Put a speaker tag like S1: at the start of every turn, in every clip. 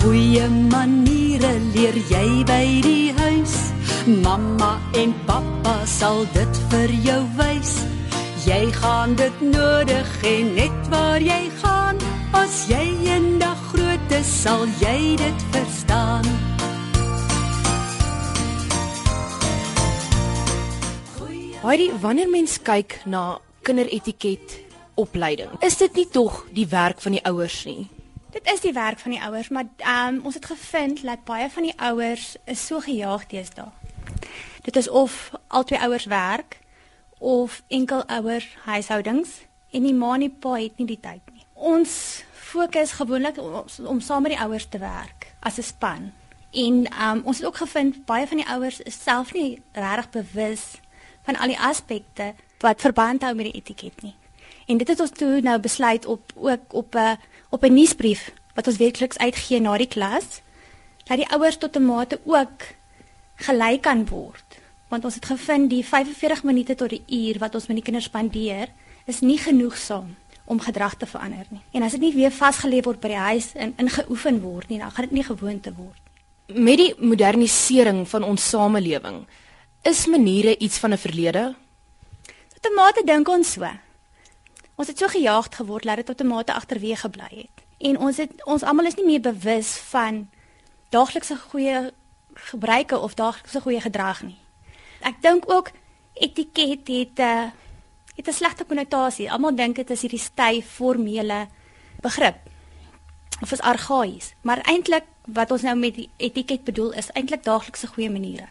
S1: Goeie maniere leer jy by die huis. Mamma en pappa sal dit vir jou wys. Jy gaan dit nodig hê net waar jy gaan. As jy eendag groot is, sal jy dit verstaan.
S2: Heidi, wanneer mens kyk na kinderetiket opleiding, is dit nie tog die werk van die ouers nie?
S3: Dit is die werk van die ouers, maar um, ons het gevind dat baie van die ouers is so gejaag daai. Dit is of albei ouers werk of enkel ouer huishoudings en die ma en die pa het nie die tyd nie. Ons fokus gewoonlik om, om saam met die ouers te werk as 'n span. En um, ons het ook gevind baie van die ouers is self nie regtig bewus van al die aspekte wat verband hou met die etiket nie. En dit het ons toe nou besluit op ook op 'n op 'n nuusbrief wat ons werkliks uitgee na die klas dat die ouers tot 'n mate ook gelei kan word. Want ons het gevind die 45 minute tot 'n uur wat ons met die kinders spandeer is nie genoegsaam om gedrag te verander nie. En as dit nie weer vasgelê word by die huis en ingeoefen word nie, dan gaan dit nie gewoonte word
S2: nie. Met die modernisering van ons samelewing, is maniere iets van 'n verlede?
S3: Tot 'n mate dink ons so. Ons het so gejaagd geword dat dit tot 'n mate agterweë gebly het. En ons het ons almal is nie meer bewus van daaglikse goeie gebruike of daaglikse goeie gedrag nie. Ek dink ook etiket het 'n uh, het 'n slegte konnotasie. Almal dink dit is hierdie styf formele begrip of is argaïs, maar eintlik wat ons nou met etiket bedoel is eintlik daaglikse goeie maniere.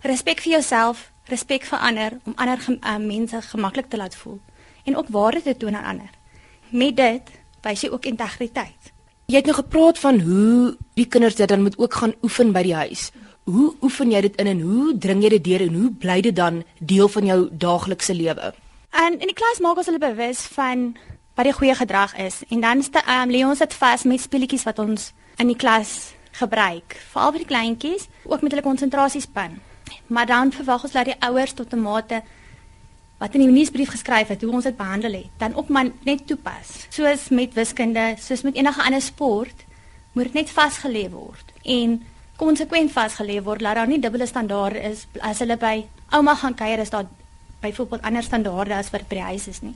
S3: Respek vir jouself, respek vir ander om ander uh, mense gemaklik te laat voel en ook waarde te toon aan ander. Met dit wys jy ook integriteit.
S2: Jy het nou gepraat van hoe die kinders dit dan moet ook gaan oefen by die huis. Hoe oefen jy dit in en hoe dring jy dit deur en hoe bly dit dan deel van jou daaglikse lewe?
S3: En in die klas maak ons hulle bewus van wat die goeie gedrag is en dan sta, um, lê ons dit vas met speletjies wat ons in die klas gebruik, veral vir die kleintjies, ook met hulle konsentrasiespan. Maar dan verwag ons dat die ouers tot 'n mate wat in die nuusbrief geskryf het hoe ons dit behandel het, dan ook maar net toepas. Soos met wiskunde, soos met enige ander sport, moet dit net vasgelê word en konsekwent vasgelê word dat daar nie dubbele standaarde is as hulle by ouma gaan kuier is daar byvoorbeeld ander standaarde as wat by die huis is nie.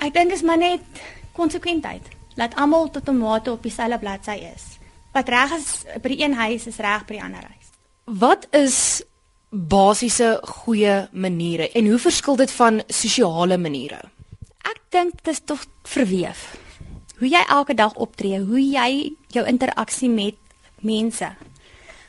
S3: Ek dink is maar net konsekwentheid. Laat almal tot 'n mate op dieselfde bladsy is. Wat reg is by die een huis is reg by die ander huis.
S2: Wat is basiese goeie maniere en hoe verskil dit van sosiale maniere?
S3: Ek dink dit is tog verweef. Hoe jy elke dag optree, hoe jy jou interaksie met mense.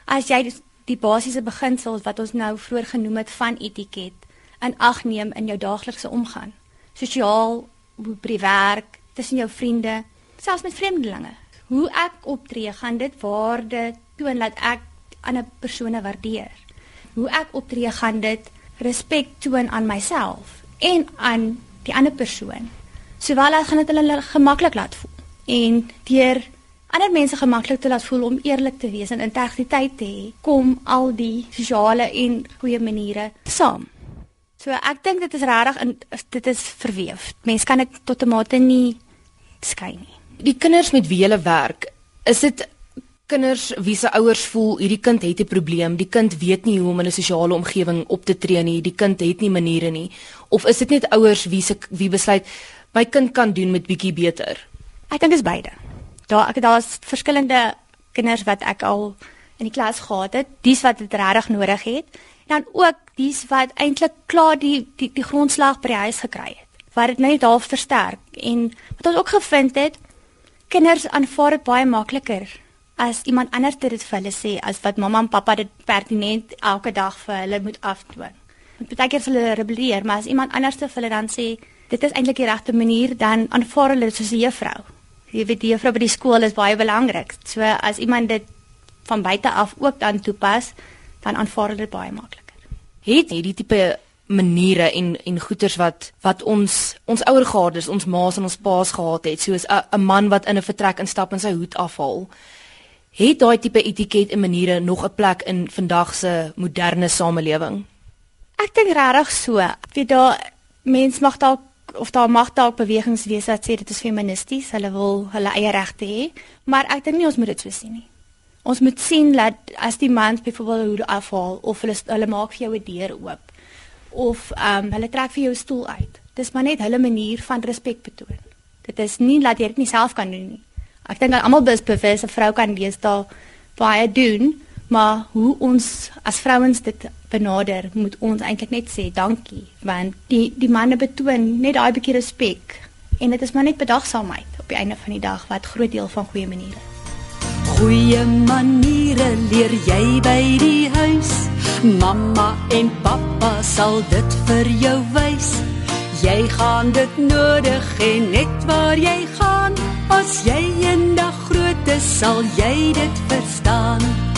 S3: As jy die basiese beginsels wat ons nou vroeër genoem het van etiket in ag neem in jou daaglikse omgang. Sosiaal, by die werk, tussen jou vriende, selfs met vreemdelinge. Hoe ek optree, gaan dit waarde toon dat ek ander persone waardeer. Hoe ek optree, gaan dit respek toon aan myself en aan die ander persoon. Sowel as gaan dit hulle gemaklik laat voel. En deur ander mense gemaklik te laat voel om eerlik te wees en integriteit te hê, kom al die sosiale en goeie maniere saam. So ek dink dit is regtig dit is verweef. Mense kan dit tot 'n mate nie skei nie.
S2: Die kinders met wie jy werk, is dit kinders wie se ouers voel hierdie kind het 'n probleem, die kind weet nie hoe om in 'n sosiale omgewing op te tree nie, die kind het nie maniere nie, of is dit net ouers wie se wie besluit my kind kan doen met bietjie beter?
S3: Ek dink dit is beide. Daar ek daar's verskillende kinders wat ek al in die klas gehad het, dis wat dit regtig nodig het dan ook dies wat eintlik klaar die die die grondslag by die huis gekry het wat dit net half versterk en wat ons ook gevind het kinders aanvaar dit baie makliker as iemand anders dit vir hulle sê as wat mamma en pappa dit pertinent elke dag vir hulle moet afdwing. Want baie keer hulle rebelleer, maar as iemand anders vir hulle dan sê dit is eintlik die regte manier dan aanvaar hulle dit soos 'n juffrou. Jy weet die juffrou by die skool is baie belangrik. So as iemand dit van buite af ook dan toepas, dan aanvaar hulle dit baie makliker.
S2: Het hierdie tipe maniere en en goeters wat wat ons ons ouer gades, ons ma's en ons pa's gehad het, soos 'n man wat in 'n vertrek instap en sy hoed afhaal. Het daai tipe etiket en maniere nog 'n plek in vandag se moderne samelewing?
S3: Ek dink regtig so. Wie daar mens mag dalk of daar mag dalk bewegings wees wat sê dit is feministies, hulle wil hulle eie regte hê, maar ek dink nie ons moet dit so sien nie. Ons moet sien dat as die man byvoorbeeld hoe afhaal of hulle hulle maak vir jou 'n deur oop of ehm um, hulle trek vir jou stoel uit. Dis maar net hulle manier van respek betoon. Dit is nie dat jy dit nie self kan doen nie. Ek dink almal bewus 'n vrou kan lees daar baie doen, maar hoe ons as vrouens dit benader, moet ons eintlik net sê dankie, want die die manne betoon net daai bietjie respek en dit is maar net bedagsaamheid op die einde van die dag wat groot deel van goeie maniere is.
S1: Goeie maniere leer jy by die huis. Mamma en pappa sal dit vir jou wys. Jy gaan dit nodig hê net waar jy gaan. As jy is, sal jy dit verstaan.